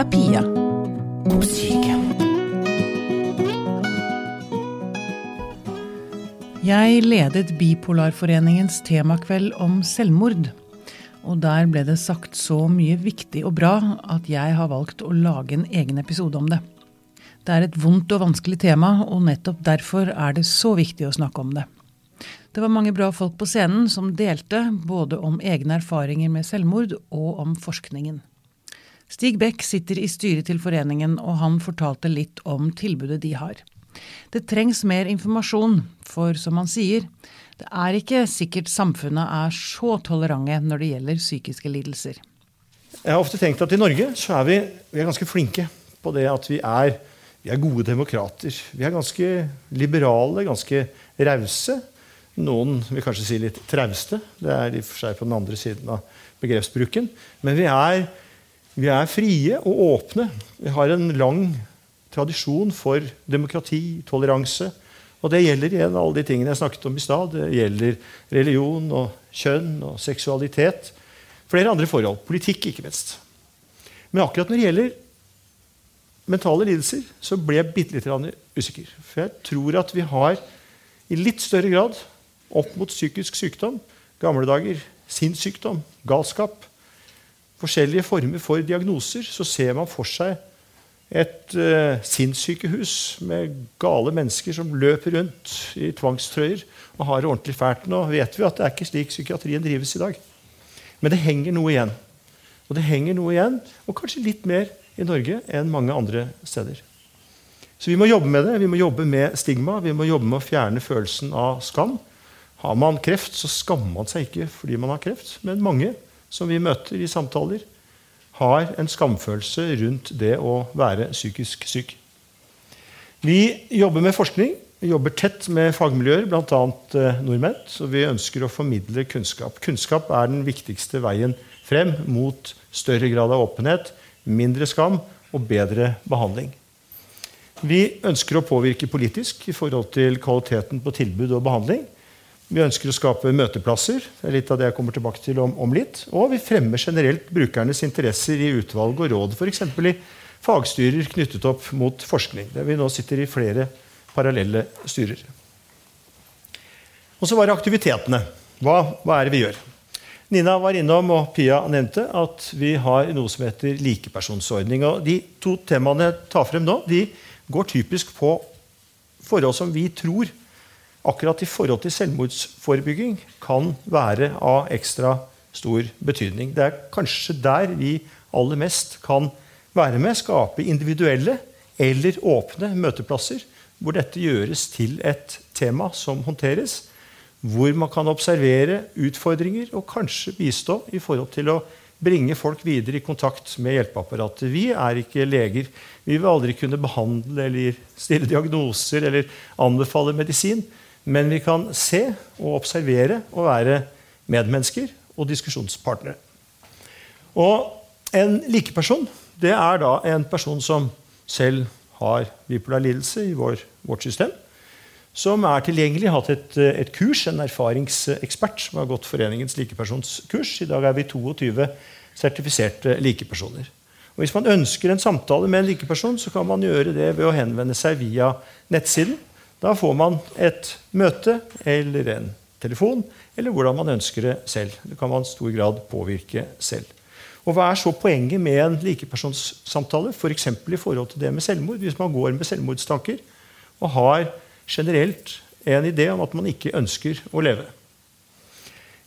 er Pia. På syke. Jeg ledet Bipolarforeningens temakveld om selvmord. Og der ble det sagt så mye viktig og bra at jeg har valgt å lage en egen episode om det. Det er et vondt og vanskelig tema, og nettopp derfor er det så viktig å snakke om det. Det var mange bra folk på scenen som delte både om egne erfaringer med selvmord og om forskningen. Stig Beck sitter i styret til foreningen, og han fortalte litt om tilbudet de har. Det trengs mer informasjon, for som han sier, det er ikke sikkert samfunnet er så tolerante når det gjelder psykiske lidelser. Jeg har ofte tenkt at i Norge så er vi, vi er ganske flinke på det at vi er, vi er gode demokrater. Vi er ganske liberale, ganske rause. Noen vil kanskje si litt trauste. Det er i og for seg på den andre siden av begrepsbruken. Men vi er, vi er frie og åpne. Vi har en lang tradisjon for demokrati, toleranse. Og det gjelder igjen alle de tingene jeg snakket om i stad. Det gjelder religion og kjønn og seksualitet. Flere andre forhold. Politikk, ikke minst. Men akkurat når det gjelder mentale lidelser, så ble jeg bitte litt usikker. For jeg tror at vi har i litt større grad opp mot psykisk sykdom, gamle dager, sinnssykdom, galskap, forskjellige former for diagnoser, så ser man for seg et uh, sinnssykehus med gale mennesker som løper rundt i tvangstrøyer og har det ordentlig fælt. Nå vet vi at det er ikke slik psykiatrien drives i dag. Men det henger noe igjen. Og det henger noe igjen, og kanskje litt mer i Norge enn mange andre steder. Så vi må jobbe med det. Vi må jobbe med stigma. Vi må jobbe med å fjerne følelsen av skam. Har man kreft, så skammer man seg ikke fordi man har kreft. Men mange som vi møter i samtaler, har en skamfølelse rundt det å være psykisk syk. Vi jobber med forskning. Vi jobber tett med fagmiljøer, bl.a. Eh, nordmenn. Så vi ønsker å formidle kunnskap. Kunnskap er den viktigste veien frem mot større grad av åpenhet, mindre skam og bedre behandling. Vi ønsker å påvirke politisk i forhold til kvaliteten på tilbud og behandling. Vi ønsker å skape møteplasser. Det er litt av det jeg kommer tilbake til om, om litt. Og vi fremmer generelt brukernes interesser i utvalg og råd, f.eks. i fagstyrer knyttet opp mot forskning, der vi nå sitter i flere parallelle styrer. Og så var det aktivitetene. Hva, hva er det vi gjør? Nina var innom, og Pia nevnte, at vi har noe som heter likepersonsordning. Og de to temaene jeg tar frem nå, de går typisk på forhold som vi tror akkurat i forhold til selvmordsforebygging kan være av ekstra stor betydning. Det er kanskje der vi aller mest kan være med, skape individuelle eller åpne møteplasser hvor dette gjøres til et tema som håndteres. Hvor man kan observere utfordringer og kanskje bistå i forhold til å bringe folk videre i kontakt med hjelpeapparatet. Vi er ikke leger. Vi vil aldri kunne behandle eller stille diagnoser eller anbefale medisin. Men vi kan se og observere og være medmennesker og diskusjonspartnere. Og en likeperson det er da en person som selv har bipolar lidelse i vår, vårt system. Som er tilgjengelig, har hatt et, et, kurs, en erfaringsekspert som har gått foreningens likepersonskurs. I dag er vi 22 sertifiserte likepersoner. Og Hvis man ønsker en samtale med en likeperson, så kan man gjøre det ved å henvende seg via nettsiden da får man et møte eller en telefon, eller hvordan man ønsker det selv. Det kan man i stor grad påvirke selv. Og Hva er så poenget med en likepersonssamtale? F.eks. For i forhold til det med selvmord. Hvis man går med selvmordstanker og har generelt en idé om at man ikke ønsker å leve.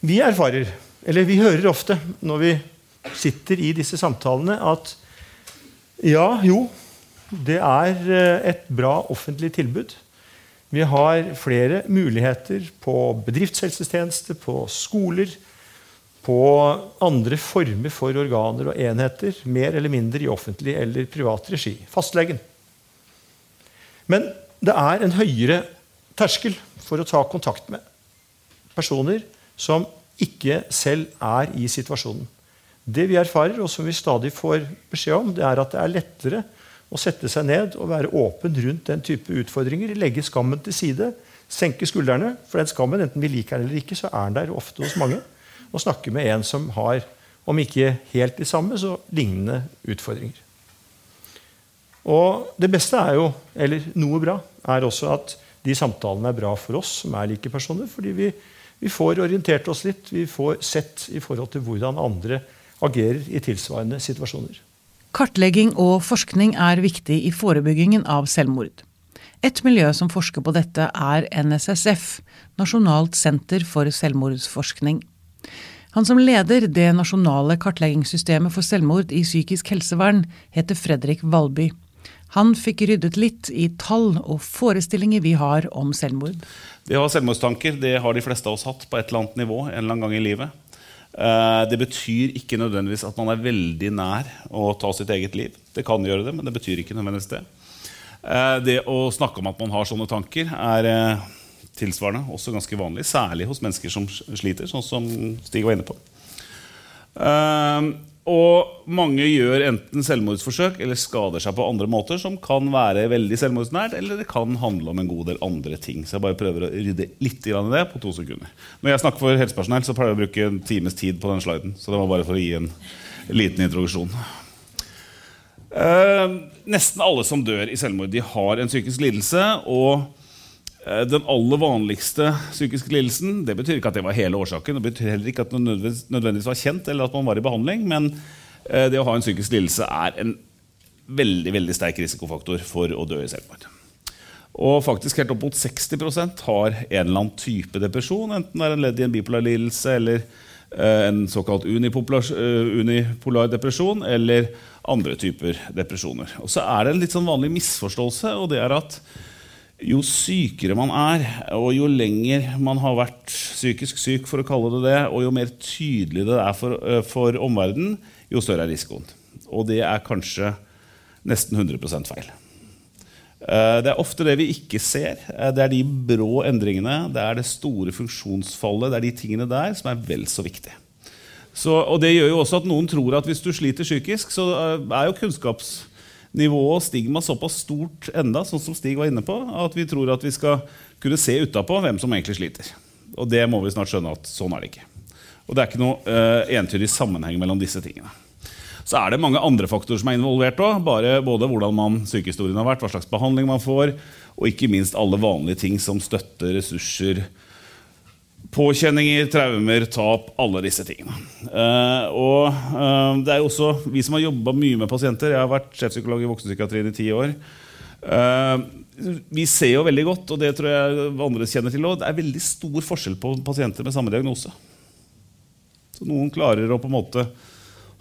Vi erfarer, eller vi hører ofte når vi sitter i disse samtalene, at ja, jo, det er eh, et bra offentlig tilbud. Vi har flere muligheter på bedriftshelsetjeneste, på skoler, på andre former for organer og enheter, mer eller mindre i offentlig eller privat regi. Fastlegen. Men det er en høyere terskel for å ta kontakt med personer som ikke selv er i situasjonen. Det vi erfarer, og som vi stadig får beskjed om, det er at det er lettere å sette seg ned og være åpen rundt den type utfordringer. Legge skammen til side. Senke skuldrene. For den skammen, enten vi liker den eller ikke, så er den der ofte hos mange. Og snakke med en som har, om ikke helt de samme, så lignende utfordringer. Og det beste er jo, eller noe bra, er også at de samtalene er bra for oss som er like personer. Fordi vi, vi får orientert oss litt, vi får sett i forhold til hvordan andre agerer i tilsvarende situasjoner. Kartlegging og forskning er viktig i forebyggingen av selvmord. Et miljø som forsker på dette, er NSSF, Nasjonalt senter for selvmordsforskning. Han som leder det nasjonale kartleggingssystemet for selvmord i psykisk helsevern, heter Fredrik Valby. Han fikk ryddet litt i tall og forestillinger vi har om selvmord. Det å ha selvmordstanker det har de fleste av oss hatt på et eller annet nivå en eller annen gang i livet. Eh, det betyr ikke nødvendigvis at man er veldig nær å ta sitt eget liv. Det kan gjøre det, men det betyr ikke nødvendigvis det. Eh, det å snakke om at man har sånne tanker, er eh, tilsvarende også ganske vanlig. Særlig hos mennesker som sliter, sånn som Stig var inne på. Og mange gjør enten selvmordsforsøk eller skader seg på andre måter som kan være veldig selvmordsnært, eller det kan handle om en god del andre ting. Så jeg bare prøver å rydde litt i det på to sekunder. Når jeg snakker for helsepersonell, så pleier jeg å bruke en times tid på den sliden. Så det var bare for å gi en liten introduksjon. Eh, nesten alle som dør i selvmord, de har en psykisk lidelse. og den aller vanligste psykiske lidelsen det betyr ikke at det var hele årsaken. Det betyr heller ikke at det nødvendigvis var kjent eller at man var i behandling. Men eh, det å ha en psykisk lidelse er en veldig veldig sterk risikofaktor for å dø i selvmord. Og faktisk helt opp mot 60% har en eller annen type depresjon. Enten det er en ledd i en bipolar lidelse eller eh, en såkalt unipolar, unipolar depresjon eller andre typer depresjoner. Og så er det en litt sånn vanlig misforståelse, og det er at jo sykere man er, og jo lenger man har vært psykisk syk, for å kalle det det, og jo mer tydelig det er for, eh, for omverdenen, jo større er risikoen. Og det er kanskje nesten 100 feil. Eh, det er ofte det vi ikke ser. Eh, det er de brå endringene, det er det store funksjonsfallet, det er de tingene der som er vel så viktige. Så, og Det gjør jo også at noen tror at hvis du sliter psykisk, så er jo kunnskaps nivået og stigma såpass stort enda, sånn som Stig var inne på, at vi tror at vi skal kunne se utapå hvem som egentlig sliter. Og det må vi snart skjønne at sånn er det ikke. Og det er ikke noe uh, entydig sammenheng mellom disse tingene. Så er det mange andre faktorer som er involvert òg. Både hvordan man sykehistorien har vært, hva slags behandling man får, og ikke minst alle vanlige ting som støtte, ressurser, Påkjenninger, traumer, tap, alle disse tingene. Uh, og uh, det er jo også vi som har jobba mye med pasienter. Jeg har vært sjefpsykolog i voksenpsykiatrien i ti år. Uh, vi ser jo veldig godt, og det tror jeg andre kjenner til også, det er veldig stor forskjell på pasienter med samme diagnose. Så Noen klarer å på en måte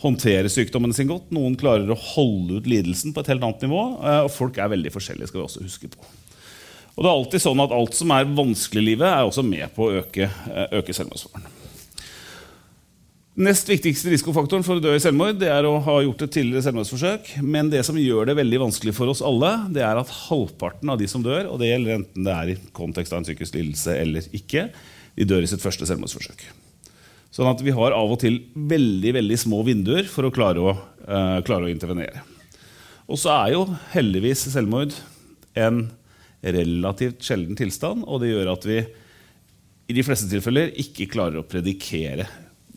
håndtere sykdommen sin godt, noen klarer å holde ut lidelsen på et helt annet nivå. Og folk er veldig forskjellige. skal vi også huske på. Og det er alltid sånn at Alt som er vanskelig i livet, er også med på å øke, eh, øke selvmordsfaren. Nest viktigste risikofaktoren for å dø i selvmord det er å ha gjort et tidligere selvmordsforsøk. Men det som gjør det veldig vanskelig for oss alle, det er at halvparten av de som dør, og det gjelder enten det er i kontekst av en psykisk lidelse eller ikke, de dør i sitt første selvmordsforsøk. Sånn at vi har av og til veldig veldig små vinduer for å klare å, uh, klare å intervenere. Og så er jo heldigvis selvmord en relativt sjelden tilstand, og det gjør at vi i de fleste tilfeller ikke klarer å predikere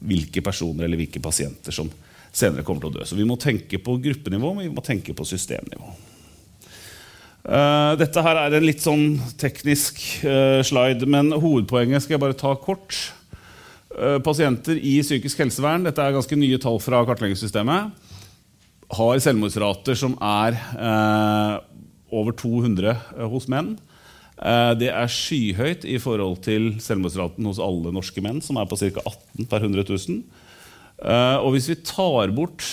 hvilke personer eller hvilke pasienter som senere kommer til å dø. Så vi må tenke på gruppenivå, men vi må tenke på systemnivå. Uh, dette her er en litt sånn teknisk uh, slide, men hovedpoenget skal jeg bare ta kort. Uh, pasienter i psykisk helsevern, dette er ganske nye tall fra kartleggingssystemet, har selvmordsrater som er over 200 eh, hos menn. Eh, det er skyhøyt i forhold til selvmordsraten hos alle norske menn, som er på ca. 18 per 100 000. Eh, og hvis vi tar bort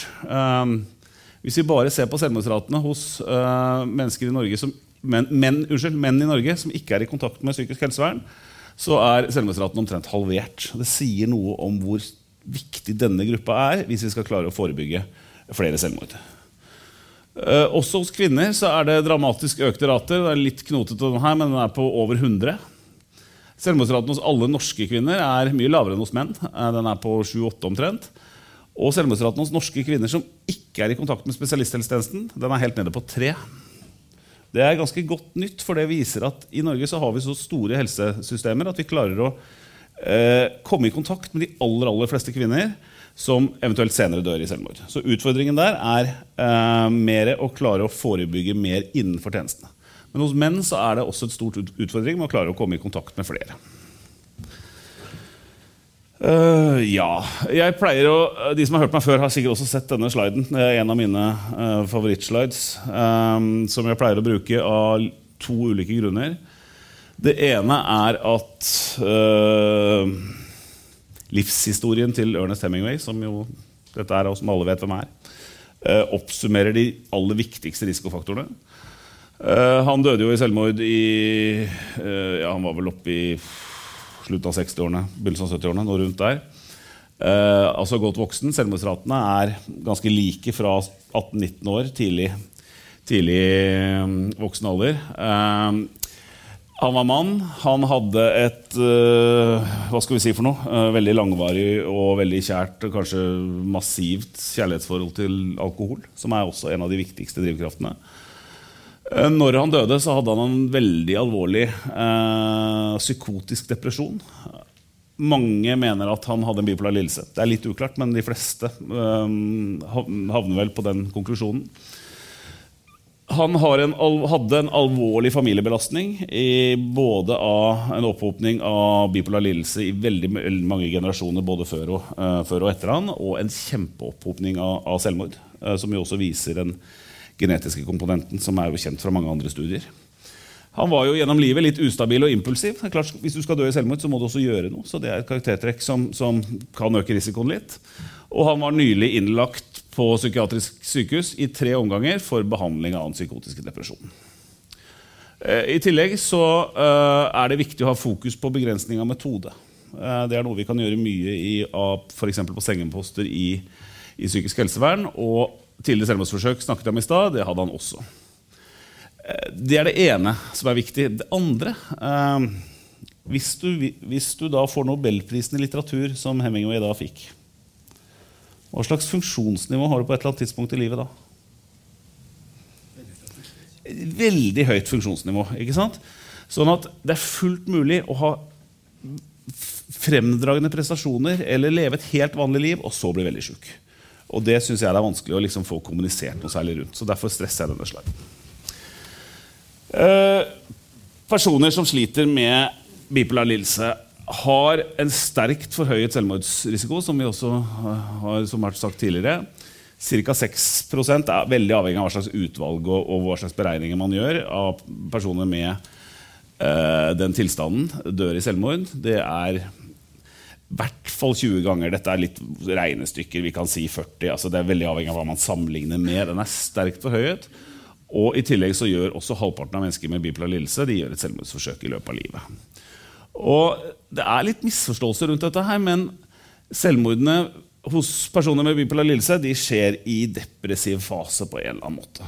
Hvis vi bare ser på selvmordsratene hos mennesker i Norge som, menn, men, unnskyld, menn i Norge som ikke er i kontakt med psykisk helsevern, så er selvmordsraten omtrent halvert. Det sier noe om hvor viktig denne gruppa er hvis vi skal klare å forebygge flere selvmord. Uh, også hos kvinner så er det dramatisk økte rater. Det er litt knotete her, men den er på over 100. Selvmordsraten hos alle norske kvinner er mye lavere enn hos menn. Uh, den er på 7-8 omtrent. Og selvmordsraten hos norske kvinner som ikke er i kontakt med spesialisthelsetjenesten, den er helt nede på 3. Det er ganske godt nytt, for det viser at i Norge så har vi så store helsesystemer at vi klarer å eh, komme i kontakt med de aller, aller fleste kvinner som eventuelt senere dør i selvmord. Så utfordringen der er eh, mer å klare å forebygge mer innenfor tjenestene. Men hos menn så er det også et stort utfordring med å klare å komme i kontakt med flere. Uh, ja. Jeg pleier å, De som har hørt meg før, har sikkert også sett denne sliden. Det er en av mine uh, favorittslides, um, som jeg pleier å bruke av to ulike grunner. Det ene er at eh, livshistorien til Ernest Hemingway, som jo dette er, og som alle vet hvem er, eh, oppsummerer de aller viktigste risikofaktorene. Eh, han døde jo i selvmord i eh, ja, Han var vel oppe i slutten av 60-årene, begynnelsen av 70-årene, noe rundt der. Altså godt voksen. Selvmordsratene er ganske like fra 18-19 år, tidlig, tidlig voksen alder. Han var mann. Han hadde et eh, hva skal vi si for noe, eh, veldig langvarig og veldig kjært kanskje massivt kjærlighetsforhold til alkohol, som er også en av de viktigste drivkraftene. Eh, Når han døde, så hadde han en veldig alvorlig eh, psykotisk depresjon. Mange mener at han hadde en bipolar lidelse. Det er litt uklart, men de fleste eh, havner vel på den konklusjonen. Han en, hadde en alvorlig familiebelastning både av en opphopning av bipolar lidelse i veldig mange generasjoner både før og, uh, før og etter han, og en kjempeopphopning av, av selvmord, uh, som jo også viser den genetiske komponenten, som er jo kjent fra mange andre studier. Han var jo gjennom livet litt ustabil og impulsiv. Klart, hvis du skal dø i selvmord, så må du også gjøre noe. Så det er et karaktertrekk som, som kan øke risikoen litt. Og han var nylig innlagt på psykiatrisk sykehus i tre omganger for behandling av den psykotiske depresjonen. Eh, I tillegg eh, er det viktig å ha fokus på begrensning av metode. Eh, det er noe vi kan gjøre mye i, f.eks. på sengeposter i, i psykisk helsevern. Og tidligere selvmordsforsøk snakket jeg om i stad. Det hadde han også. Det er det ene som er viktig. Det andre hvis, du, hvis du da får Nobelprisen i litteratur, som Hemingway da fikk, hva slags funksjonsnivå har du på et eller annet tidspunkt i livet da? Veldig høyt funksjonsnivå. ikke sant? Sånn at det er fullt mulig å ha fremdragende prestasjoner eller leve et helt vanlig liv, og så bli veldig sjuk. Og det syns jeg det er vanskelig å liksom få kommunisert noe særlig rundt. Så derfor stresser jeg denne sliden. Eh, personer som sliter med bipolar lidelse, har en sterkt forhøyet selvmordsrisiko, som vi også har som vært sagt tidligere. Ca. 6% er veldig avhengig av hva slags utvalg og, og hva slags beregninger man gjør av personer med eh, den tilstanden dør i selvmord. Det er i hvert fall 20 ganger. Dette er litt regnestykker. Vi kan si 40. altså Det er veldig avhengig av hva man sammenligner med. Den er sterkt forhøyet. Og i tillegg så gjør også halvparten av mennesker med bipolar lidelse de gjør et selvmordsforsøk i løpet av livet. Og Det er litt misforståelser rundt dette, her, men selvmordene hos personer med bipolar lidelse de skjer i depressiv fase på en eller annen måte.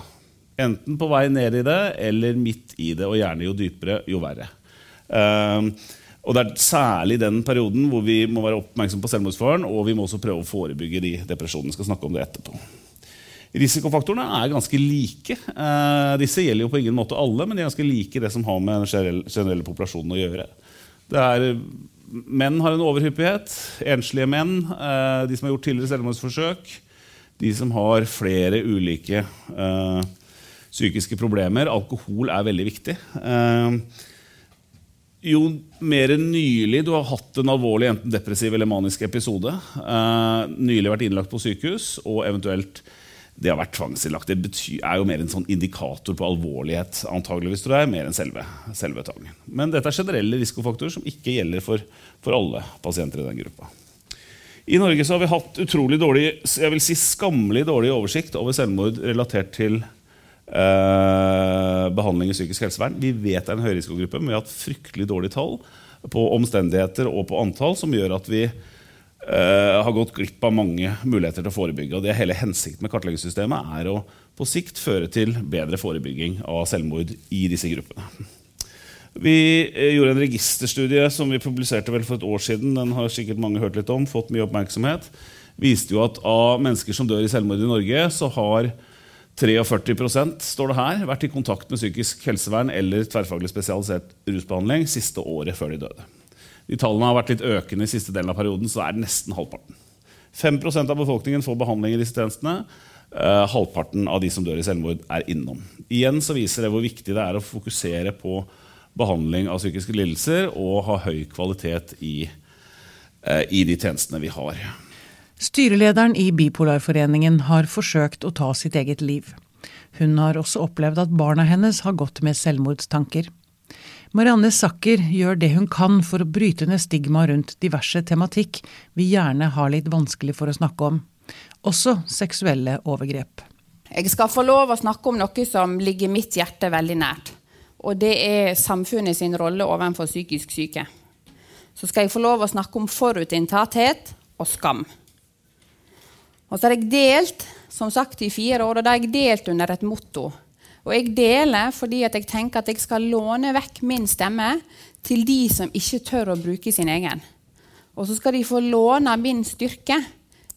Enten på vei ned i det eller midt i det, og gjerne jo dypere, jo verre. Um, og Det er særlig den perioden hvor vi må være oppmerksom på selvmordsfaren, og vi må også prøve å forebygge de depresjonene. Vi skal snakke om det etterpå. Risikofaktorene er ganske like. Uh, disse gjelder jo på ingen måte alle, men de er ganske like det som har med den generelle, generelle populasjonen å gjøre. Er, menn har en overhyppighet. Enslige menn. Eh, de som har gjort tidligere selvmordsforsøk. De som har flere ulike eh, psykiske problemer. Alkohol er veldig viktig. Eh, jo mer nylig du har hatt en alvorlig enten depressiv eller manisk episode, eh, nylig vært innlagt på sykehus, og eventuelt det har vært tvangsinnlagt, det betyr, er jo mer en sånn indikator på alvorlighet, antageligvis, tror jeg, mer enn selve, selve tvangen. Men dette er generelle risikofaktorer som ikke gjelder for, for alle pasienter i den gruppa. I Norge har vi hatt utrolig dårlig, jeg vil si skammelig dårlig oversikt over selvmord relatert til eh, behandling i psykisk helsevern. Vi vet det er en høyrisikogruppe, men vi har hatt fryktelig dårlige tall på omstendigheter og på antall, som gjør at vi har gått glipp av mange muligheter til å forebygge. Og det Hele hensikten med kartleggingssystemet er å på sikt føre til bedre forebygging av selvmord i disse gruppene. Vi eh, gjorde en registerstudie som vi publiserte vel for et år siden. Den har sikkert mange hørt litt om, fått mye oppmerksomhet. Viste jo at av mennesker som dør i selvmord i Norge, så har 43% står det her, vært i kontakt med psykisk helsevern eller tverrfaglig spesialisert rusbehandling siste året før de døde. De tallene har vært litt økende i siste delen av perioden, så er det nesten halvparten. 5% av befolkningen får behandling i disse tjenestene. Eh, halvparten av de som dør i selvmord, er innom. Igjen så viser det hvor viktig det er å fokusere på behandling av psykiske lidelser og ha høy kvalitet i, eh, i de tjenestene vi har. Styrelederen i Bipolarforeningen har forsøkt å ta sitt eget liv. Hun har også opplevd at barna hennes har gått med selvmordstanker. Marianne Sacker gjør det hun kan for å bryte ned stigma rundt diverse tematikk vi gjerne har litt vanskelig for å snakke om, også seksuelle overgrep. Jeg skal få lov å snakke om noe som ligger mitt hjerte veldig nært. Og det er samfunnet sin rolle overfor psykisk syke. Så skal jeg få lov å snakke om forutinntatthet og skam. Og så har jeg delt som sagt i fire år, og da har jeg delt under et motto og jeg deler fordi jeg tenker at jeg skal låne vekk min stemme til de som ikke tør å bruke sin egen. Og så skal de få låne min styrke,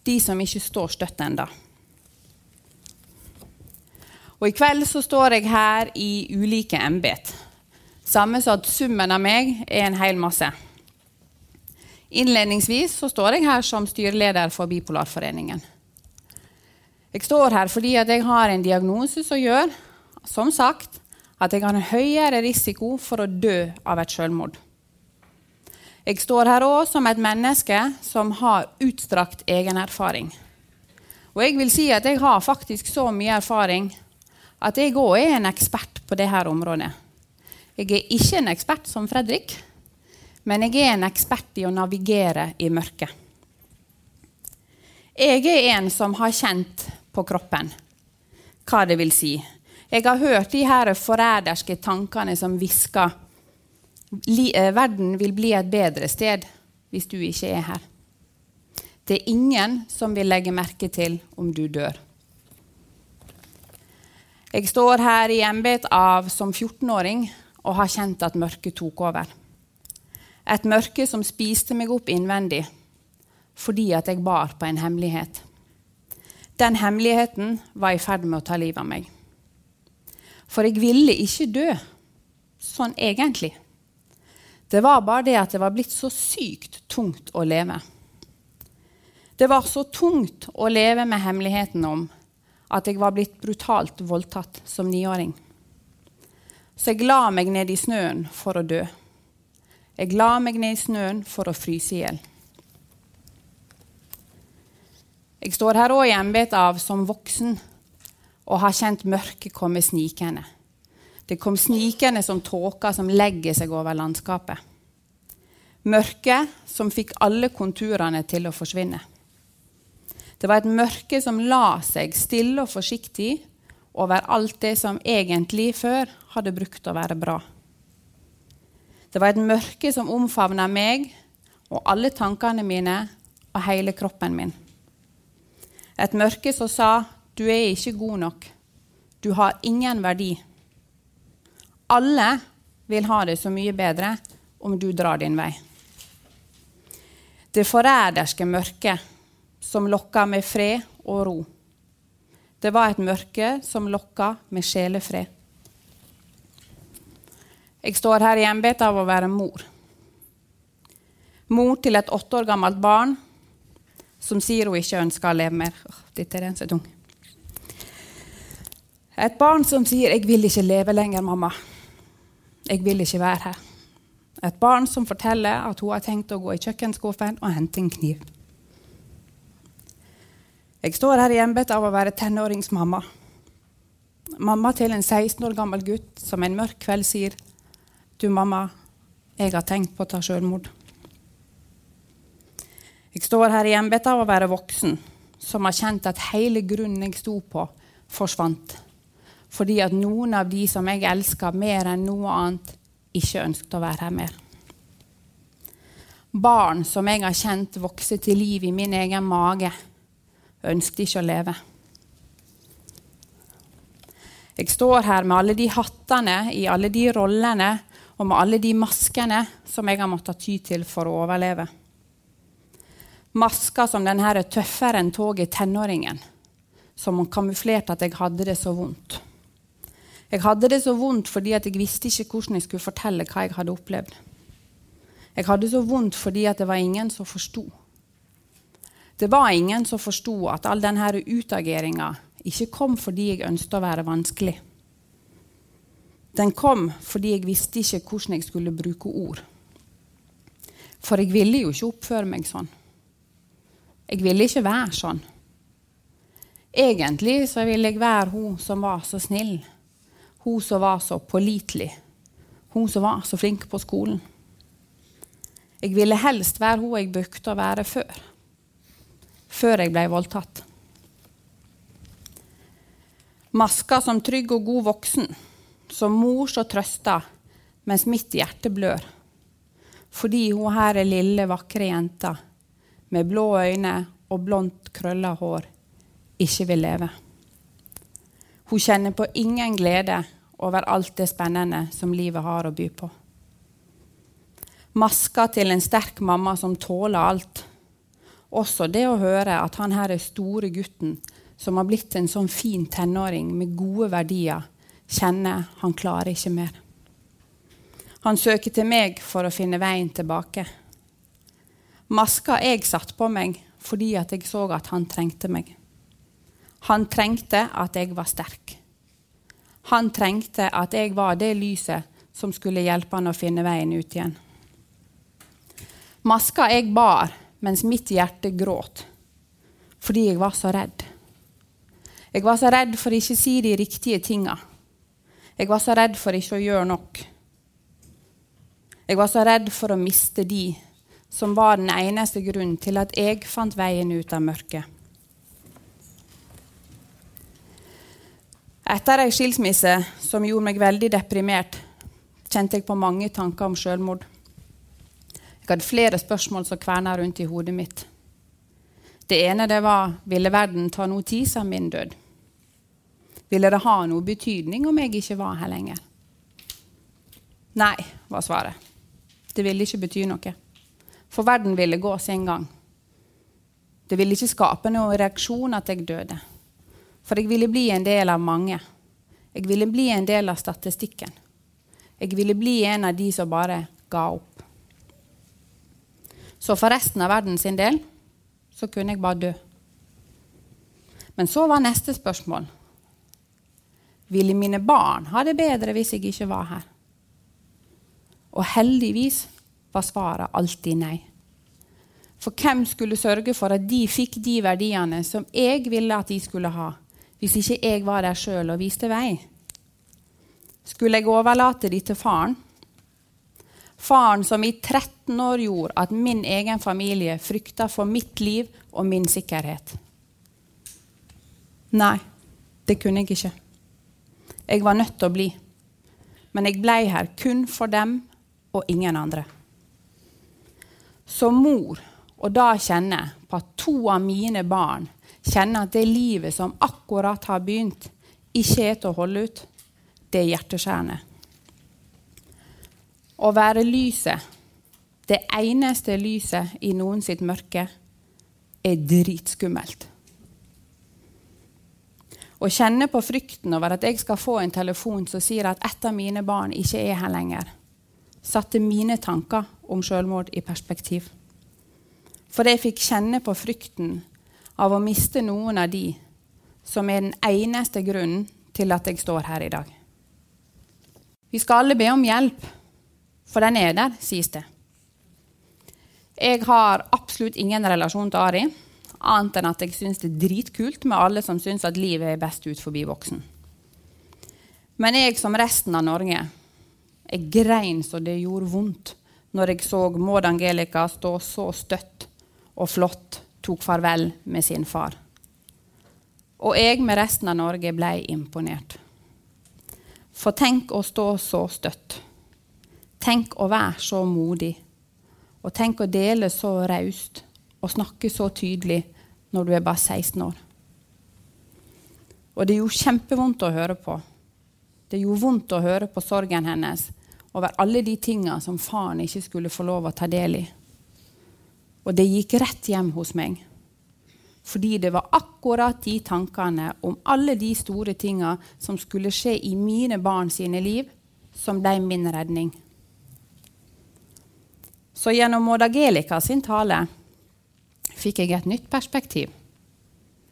de som ikke står støtt ennå. Og i kveld så står jeg her i ulike embet. Samme som at summen av meg er en hel masse. Innledningsvis så står jeg her som styreleder for Bipolarforeningen. Jeg står her fordi jeg har en diagnose som gjør som sagt, at jeg har en høyere risiko for å dø av et selvmord. Jeg står her òg som et menneske som har utstrakt egenerfaring. Og jeg vil si at jeg har faktisk så mye erfaring at jeg òg er en ekspert på dette området. Jeg er ikke en ekspert som Fredrik, men jeg er en ekspert i å navigere i mørket. Jeg er en som har kjent på kroppen hva det vil si jeg har hørt de her forræderske tankene som hvisker eh, verden vil bli et bedre sted hvis du ikke er her. Det er ingen som vil legge merke til om du dør. Jeg står her i embet av som 14-åring og har kjent at mørket tok over. Et mørke som spiste meg opp innvendig fordi at jeg bar på en hemmelighet. Den hemmeligheten var i ferd med å ta livet av meg. For jeg ville ikke dø sånn egentlig. Det var bare det at det var blitt så sykt tungt å leve. Det var så tungt å leve med hemmeligheten om at jeg var blitt brutalt voldtatt som niåring. Så jeg la meg ned i snøen for å dø. Jeg la meg ned i snøen for å fryse i hjel. Jeg står her òg i embetet av som voksen og har kjent mørket komme snikende. Det kom snikende som tåker som legger seg over landskapet. Mørket som fikk alle konturene til å forsvinne. Det var et mørke som la seg stille og forsiktig over alt det som egentlig før hadde brukt å være bra. Det var et mørke som omfavna meg og alle tankene mine og hele kroppen min. Et mørke som sa du er ikke god nok. Du har ingen verdi. Alle vil ha det så mye bedre om du drar din vei. Det forræderske mørket som lokka med fred og ro. Det var et mørke som lokka med sjelefred. Jeg står her i embetet av å være mor. Mor til et åtte år gammelt barn som sier hun ikke ønsker å leve mer. Dette er den så tung. Et barn som sier 'Jeg vil ikke leve lenger, mamma'. 'Jeg vil ikke være her'. Et barn som forteller at hun har tenkt å gå i kjøkkenskuffen og hente en kniv. Jeg står her i embetet av å være tenåringsmamma. Mamma til en 16 år gammel gutt som en mørk kveld sier 'Du, mamma, jeg har tenkt på å ta selvmord'. Jeg står her i embetet av å være voksen, som har kjent at hele grunnen jeg sto på, forsvant fordi at noen av de som jeg elsker mer enn noe annet, ikke ønsket å være her mer. Barn som jeg har kjent vokse til liv i min egen mage, ønsket ikke å leve. Jeg står her med alle de hattene i alle de rollene og med alle de maskene som jeg har måttet ty til for å overleve. Masker som denne tøffere enn toget tenåringen, som kamuflerte at jeg hadde det så vondt. Jeg hadde det så vondt fordi jeg visste ikke hvordan jeg skulle fortelle hva jeg hadde opplevd. Jeg hadde så vondt fordi at det var ingen som forsto. Det var ingen som forsto at all denne utageringa ikke kom fordi jeg ønsket å være vanskelig. Den kom fordi jeg visste ikke hvordan jeg skulle bruke ord. For jeg ville jo ikke oppføre meg sånn. Jeg ville ikke være sånn. Egentlig så ville jeg være hun som var så snill. Hun som var så pålitelig. Hun som var så flink på skolen. Jeg ville helst være hun jeg brukte å være før. Før jeg ble voldtatt. Maska som trygg og god voksen. Som mor som trøster mens mitt hjerte blør. Fordi hun her er lille, vakre jenta med blå øyne og blondt, krølla hår ikke vil leve. Hun kjenner på ingen glede over alt det spennende som livet har å by på. Maska til en sterk mamma som tåler alt. Også det å høre at han her er store gutten som har blitt en sånn fin tenåring med gode verdier, kjenner han klarer ikke mer. Han søker til meg for å finne veien tilbake. Maska jeg satt på meg fordi at jeg så at han trengte meg. Han trengte at jeg var sterk. Han trengte at jeg var det lyset som skulle hjelpe han å finne veien ut igjen. Maska jeg bar mens mitt hjerte gråt fordi jeg var så redd. Jeg var så redd for ikke å si de riktige tinga. Jeg var så redd for ikke å gjøre nok. Jeg var så redd for å miste de som var den eneste grunnen til at jeg fant veien ut av mørket. Etter ei skilsmisse som gjorde meg veldig deprimert, kjente jeg på mange tanker om selvmord. Jeg hadde flere spørsmål som kverna rundt i hodet mitt. Det ene det var ville verden ta noe tid som min død? Ville det ha noe betydning om jeg ikke var her lenger? Nei, var svaret. Det ville ikke bety noe. For verden ville gå sin gang. Det ville ikke skape noen reaksjon at jeg døde. For jeg ville bli en del av mange. Jeg ville bli en del av statistikken. Jeg ville bli en av de som bare ga opp. Så for resten av verden sin del så kunne jeg bare dø. Men så var neste spørsmål Ville mine barn ha det bedre hvis jeg ikke var her? Og heldigvis var svaret alltid nei. For hvem skulle sørge for at de fikk de verdiene som jeg ville at de skulle ha? Hvis ikke jeg var der sjøl og viste vei? Skulle jeg overlate de til faren? Faren som i 13 år gjorde at min egen familie frykta for mitt liv og min sikkerhet. Nei, det kunne jeg ikke. Jeg var nødt til å bli. Men jeg ble her kun for dem og ingen andre. Som mor, og da kjenne på at to av mine barn kjenner at det livet som akkurat har begynt, ikke er til å holde ut, det er hjerteskjærende. Å være lyset, det eneste lyset i noen sitt mørke, er dritskummelt. Å kjenne på frykten over at jeg skal få en telefon som sier at et av mine barn ikke er her lenger, satte mine tanker om selvmord i perspektiv. For jeg fikk kjenne på frykten av å miste noen av de som er den eneste grunnen til at jeg står her i dag. Vi skal alle be om hjelp, for den er der, sies det. Jeg har absolutt ingen relasjon til Ari, annet enn at jeg syns det er dritkult med alle som syns at livet er best ut forbi voksen. Men jeg, som resten av Norge, jeg grein så det gjorde vondt når jeg så Maud Angelica stå så støtt og flott tok farvel med sin far. Og jeg med resten av Norge ble imponert. For tenk å stå så støtt. Tenk å være så modig. Og tenk å dele så raust og snakke så tydelig når du er bare 16 år. Og det gjorde kjempevondt å høre på. Det gjorde vondt å høre på sorgen hennes over alle de tinga som faren ikke skulle få lov å ta del i. Og det gikk rett hjem hos meg. Fordi det var akkurat de tankene om alle de store tinga som skulle skje i mine barn sine liv, som ble min redning. Så gjennom Maud sin tale fikk jeg et nytt perspektiv.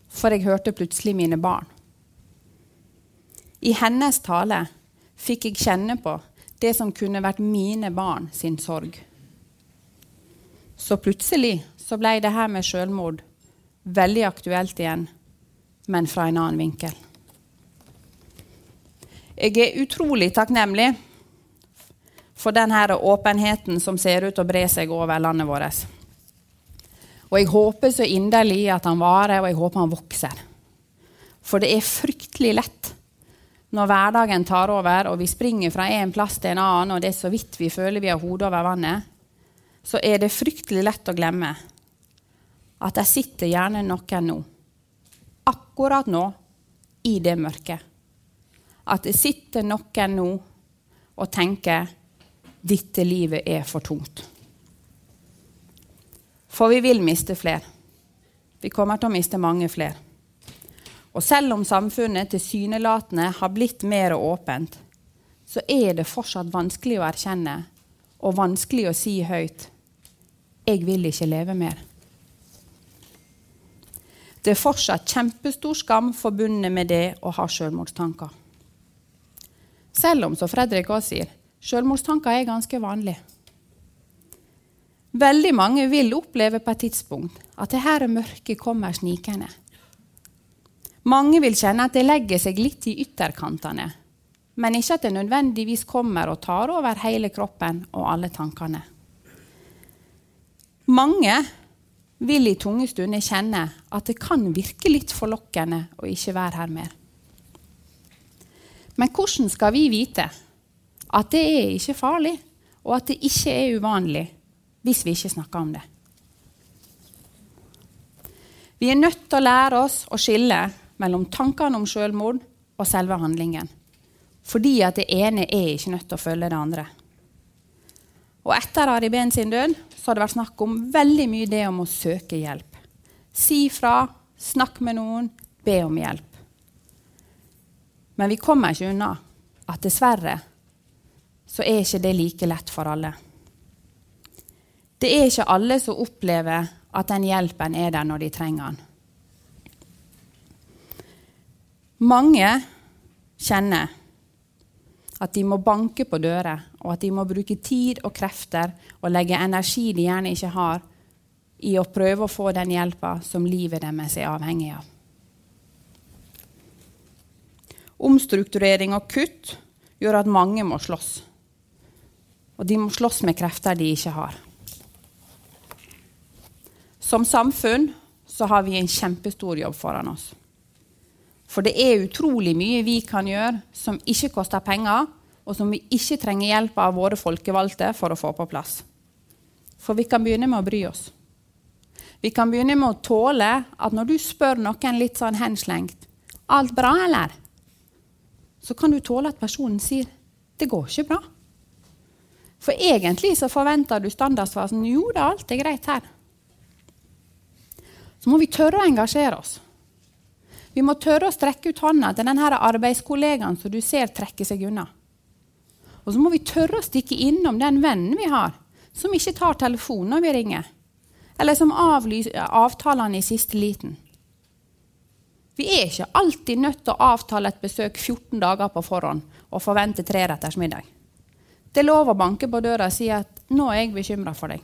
For jeg hørte plutselig mine barn. I hennes tale fikk jeg kjenne på det som kunne vært mine barn sin sorg. Så plutselig så ble det her med selvmord veldig aktuelt igjen, men fra en annen vinkel. Jeg er utrolig takknemlig for denne åpenheten som ser ut til å bre seg over landet vårt. Og jeg håper så inderlig at han varer, og jeg håper han vokser. For det er fryktelig lett når hverdagen tar over, og vi springer fra en plass til en annen, og det er så vidt vi føler vi har hodet over vannet, så er det fryktelig lett å glemme at det sitter gjerne noen nå, akkurat nå, i det mørket. At det sitter noen nå og tenker dette livet er for tungt. For vi vil miste flere. Vi kommer til å miste mange flere. Og selv om samfunnet tilsynelatende har blitt mer åpent, så er det fortsatt vanskelig å erkjenne og vanskelig å si høyt 'Jeg vil ikke leve mer'. Det er fortsatt kjempestor skam forbundet med det å ha selvmordstanker. Selv om, som Fredrik også sier, selvmordstanker er ganske vanlig. Veldig mange vil oppleve på et tidspunkt at det her mørket kommer snikende. Mange vil kjenne at det legger seg litt i ytterkantene, men ikke at det nødvendigvis kommer og tar over hele kroppen og alle tankene. Mange vil i tunge stunder kjenne at det kan virke litt forlokkende å ikke være her mer. Men hvordan skal vi vite at det er ikke farlig, og at det ikke er uvanlig, hvis vi ikke snakker om det? Vi er nødt til å lære oss å skille mellom tankene om selvmord og selve handlingen. Fordi at det ene er ikke nødt til å følge det andre. Og etter Ari Behn sin død så har det vært snakk om veldig mye det om å søke hjelp. Si fra, snakk med noen, be om hjelp. Men vi kommer ikke unna at dessverre så er ikke det like lett for alle. Det er ikke alle som opplever at den hjelpen er der når de trenger den. Mange kjenner at de må banke på dører, og at de må bruke tid og krefter og legge energi de gjerne ikke har, i å prøve å få den hjelpa som livet deres er avhengig av. Omstrukturering og kutt gjør at mange må slåss. Og de må slåss med krefter de ikke har. Som samfunn så har vi en kjempestor jobb foran oss. For det er utrolig mye vi kan gjøre som ikke koster penger, og som vi ikke trenger hjelp av våre folkevalgte for å få på plass. For vi kan begynne med å bry oss. Vi kan begynne med å tåle at når du spør noen litt sånn henslengt 'Alt bra, eller?' så kan du tåle at personen sier 'Det går ikke bra'. For egentlig så forventer du standardsvasen 'Jo da, alt er greit her'. Så må vi tørre å engasjere oss. Vi må tørre å strekke ut hånda til denne arbeidskollegaen som du ser trekke seg unna. Og så må vi tørre å stikke innom den vennen vi har, som ikke tar telefonen når vi ringer. Eller som avlyser avtalene i siste liten. Vi er ikke alltid nødt til å avtale et besøk 14 dager på forhånd og forvente treretters middag. Det er lov å banke på døra og si at 'nå er jeg bekymra for deg'.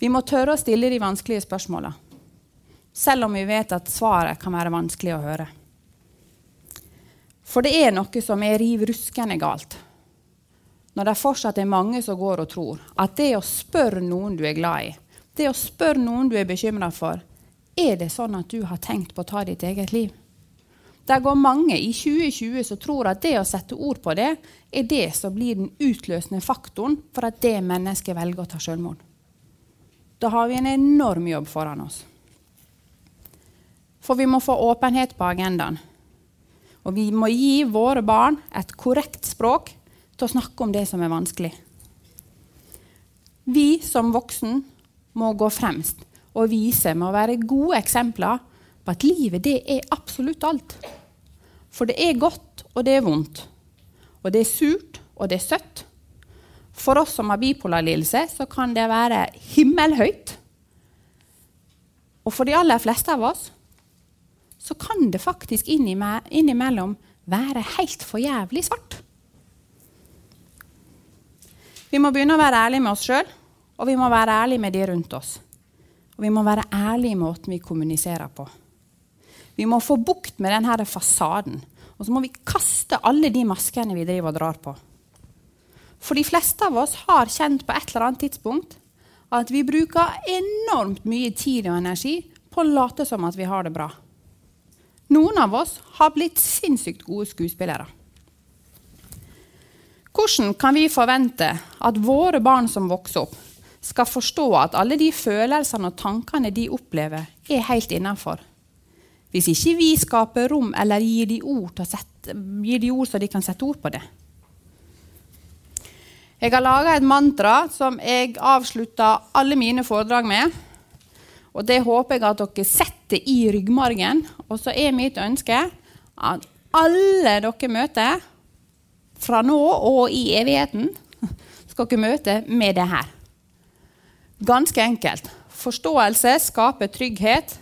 Vi må tørre å stille de vanskelige spørsmåla selv om vi vet at svaret kan være vanskelig å høre. For det er noe som er riv ruskende galt når det fortsatt er mange som går og tror at det å spørre noen du er glad i, det å spørre noen du er bekymra for, er det sånn at du har tenkt på å ta ditt eget liv? Det går mange i 2020 som tror at det å sette ord på det, er det som blir den utløsende faktoren for at det mennesket velger å ta selvmord. Da har vi en enorm jobb foran oss. For vi må få åpenhet på agendaen. Og vi må gi våre barn et korrekt språk til å snakke om det som er vanskelig. Vi som voksen må gå fremst og vise med å være gode eksempler på at livet det er absolutt alt. For det er godt, og det er vondt. Og det er surt, og det er søtt. For oss som har bipolar lidelse, så kan det være himmelhøyt. Og for de aller fleste av oss så kan det faktisk innimellom være helt for jævlig svart. Vi må begynne å være ærlige med oss sjøl, og vi må være ærlige med de rundt oss. Og vi må være ærlige i måten vi kommuniserer på. Vi må få bukt med denne fasaden. Og så må vi kaste alle de maskene vi driver og drar på. For de fleste av oss har kjent på et eller annet tidspunkt at vi bruker enormt mye tid og energi på å late som at vi har det bra. Noen av oss har blitt sinnssykt gode skuespillere. Hvordan kan vi forvente at våre barn som vokser opp, skal forstå at alle de følelsene og tankene de opplever, er helt innafor? Hvis ikke vi skaper rom eller gir de ord, sette, gir de ord så de kan sette ord på det. Jeg har laga et mantra som jeg avslutter alle mine foredrag med. Og Det håper jeg at dere setter i ryggmargen. Og så er mitt ønske at alle dere møter, fra nå og i evigheten, skal dere møte med det her. Ganske enkelt. Forståelse skaper trygghet.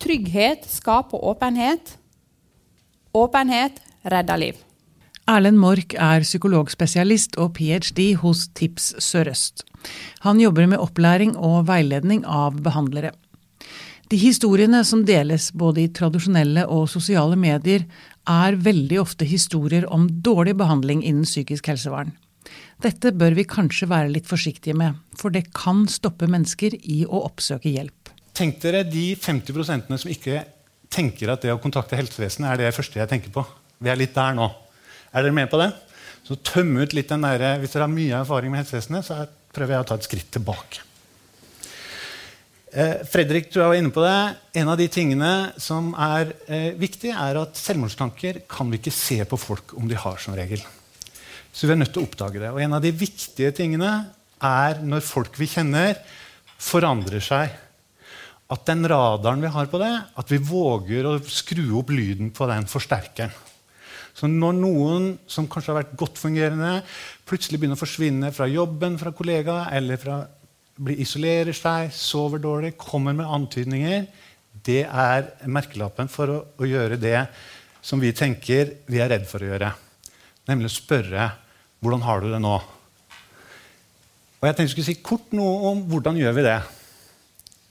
Trygghet skaper åpenhet. Åpenhet redder liv. Erlend Mork er psykologspesialist og ph.d. hos TIPS Sør-Øst. Han jobber med opplæring og veiledning av behandlere. De historiene som deles både i tradisjonelle og sosiale medier, er veldig ofte historier om dårlig behandling innen psykisk helsevern. Dette bør vi kanskje være litt forsiktige med, for det kan stoppe mennesker i å oppsøke hjelp. Tenk dere de 50% som ikke tenker at det å kontakte helsevesenet er det første jeg tenker på. Vi er litt der nå. Er dere med på det? Så tømme ut litt den der, Hvis dere har mye erfaring med helsevesenet, så prøver jeg å ta et skritt tilbake. Eh, Fredrik du var inne på det. En av de tingene som er eh, viktig, er at selvmordstanker kan vi ikke se på folk om de har som regel. Så vi er nødt til å oppdage det. Og en av de viktige tingene er når folk vi kjenner, forandrer seg. At den radaren vi har på det, at vi våger å skru opp lyden på den forsterkeren. Så når noen som kanskje har vært godt fungerende, plutselig begynner å forsvinne fra jobben, fra kollegaer, eller fra, isolerer seg, sover dårlig, kommer med antydninger, det er merkelappen for å, å, gjøre det som vi tenker vi er redd for å gjøre. Nemlig å spørre hvordan har du det nå. Og jeg tenkte jeg skulle si kort noe om hvordan gjør vi det.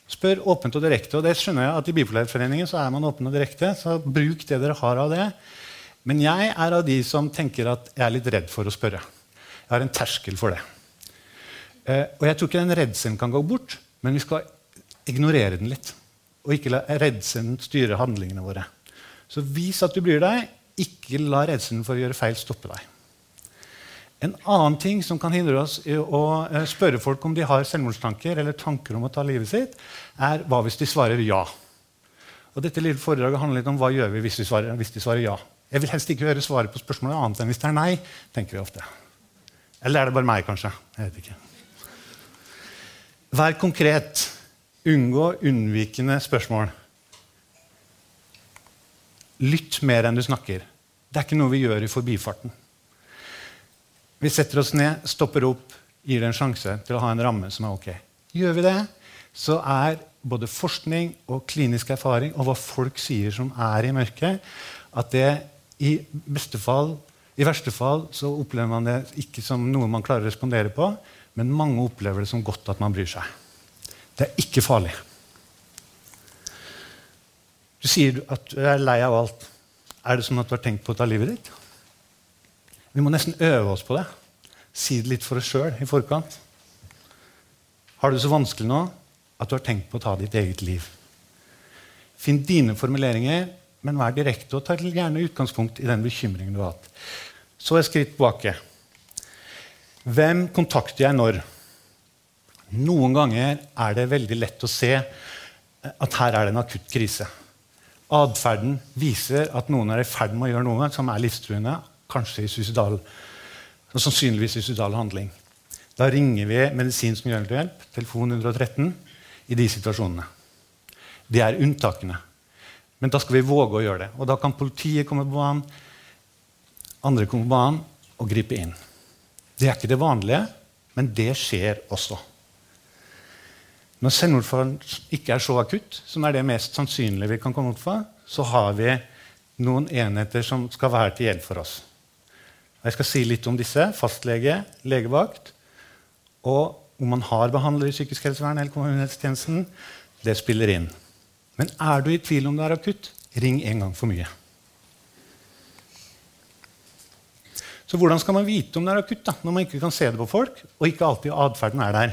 Spør åpent og direkte. og det skjønner jeg at I Bipolarforeningen så er man åpen og direkte. så Bruk det dere har av det. Men jeg er av de som tenker at jeg er litt redd for å spørre. Jeg har en terskel for det. Eh, og jeg tror ikke den redselen kan gå bort, men vi skal ignorere den litt. Og ikke la redselen styre handlingene våre. Så vis at du bryr deg. Ikke la redselen for å gjøre feil stoppe deg. En annen ting som kan hindre oss i å eh, spørre folk om de har selvmordstanker eller tanker om å ta livet sitt, er hva hvis de svarer ja. Og dette lille foredraget handler litt om hva gjør vi hvis de svarer, hvis de svarer ja. Jeg vil helst ikke høre svaret på spørsmålet annet enn hvis det er nei. tenker vi ofte. Eller er det bare meg, kanskje? Jeg vet ikke. Vær konkret. Unngå unnvikende spørsmål. Lytt mer enn du snakker. Det er ikke noe vi gjør i forbifarten. Vi setter oss ned, stopper opp, gir det en sjanse til å ha en ramme som er ok. Gjør vi det, så er både forskning og klinisk erfaring og hva folk sier som er i mørket, at det i, fall, I verste fall så opplever man det ikke som noe man klarer å respondere på, men mange opplever det som godt at man bryr seg. Det er ikke farlig. Du sier at du er lei av alt. Er det sånn at du har tenkt på å ta livet ditt? Vi må nesten øve oss på det. Si det litt for oss sjøl i forkant. Har du det så vanskelig nå at du har tenkt på å ta ditt eget liv? Finn dine formuleringer men vær direkte og ta gjerne utgangspunkt i den bekymringen du har hatt. Så et skritt tilbake. Hvem kontakter jeg når? Noen ganger er det veldig lett å se at her er det en akutt krise. Atferden viser at noen er i ferd med å gjøre noe som er livstruende, kanskje i suicidal, sannsynligvis suicidal handling. Da ringer vi medisinsk nødhjelp, telefon 113, i de situasjonene. Det er unntakene. Men da skal vi våge å gjøre det. Og da kan politiet komme på banen, andre komme på banen og gripe inn. Det er ikke det vanlige, men det skjer også. Når selvmordsfaren ikke er så akutt, som er det mest sannsynlige vi kan komme ut for, så har vi noen enheter som skal være til hjelp for oss. Jeg skal si litt om disse. Fastlege, legevakt. Og om man har behandler i psykisk helsevern eller kommunehelsetjenesten, det spiller inn. Men er du i tvil om det er akutt, ring en gang for mye. Så hvordan skal man vite om det er akutt da, når man ikke kan se det på folk, og ikke alltid atferden er der?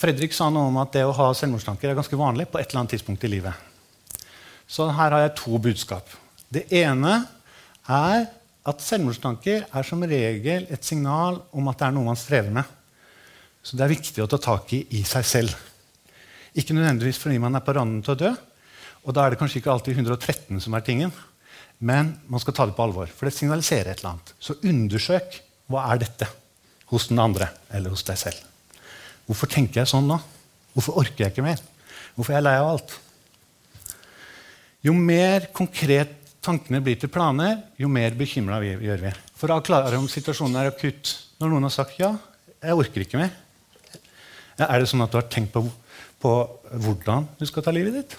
Fredrik sa noe om at det å ha selvmordstanker er ganske vanlig på et eller annet tidspunkt i livet. Så her har jeg to budskap. Det ene er at selvmordstanker er som regel et signal om at det er noe man strever med. Så det er viktig å ta tak i i seg selv. Ikke nødvendigvis fordi man er på randen til å dø. Og da er det kanskje ikke alltid 113 som er tingen. Men man skal ta det på alvor, for det signaliserer et eller annet. Så undersøk hva er dette hos den andre eller hos deg selv. Hvorfor tenker jeg sånn nå? Hvorfor orker jeg ikke mer? Hvorfor er jeg lei av alt? Jo mer konkret tankene blir til planer, jo mer bekymra gjør vi. For å avklare om situasjonen er akutt. Når noen har sagt ja, jeg orker ikke mer. Er det sånn at du har tenkt på, på hvordan du skal ta livet ditt?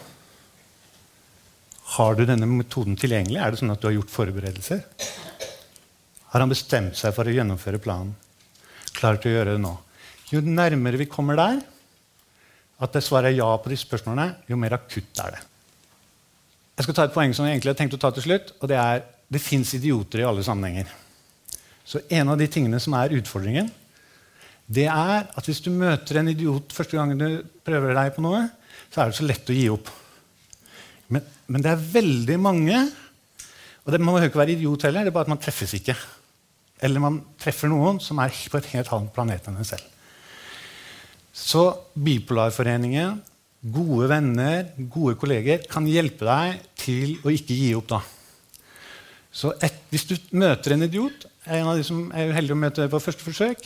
Har du denne metoden tilgjengelig? Er det sånn at du har gjort forberedelser? Har han bestemt seg for å gjennomføre planen? Klar til å gjøre det nå? Jo nærmere vi kommer der, at det svarer ja på disse spørsmålene, jo mer akutt er det. Jeg skal ta et poeng som jeg egentlig har tenkt å ta til slutt. og Det er det fins idioter i alle sammenhenger. Så en av de tingene som er utfordringen, det er at hvis du møter en idiot første gang du prøver deg på noe, så er det så lett å gi opp. Men, men det er veldig mange Og det, man behøver ikke være idiot heller, det er bare at man treffes ikke. Eller man treffer noen som er på et helt annet planet enn en selv. Så Bipolarforeningen, gode venner, gode kolleger kan hjelpe deg til å ikke gi opp da. Så et, hvis du møter en idiot, en av de som er uheldig å møte på første forsøk,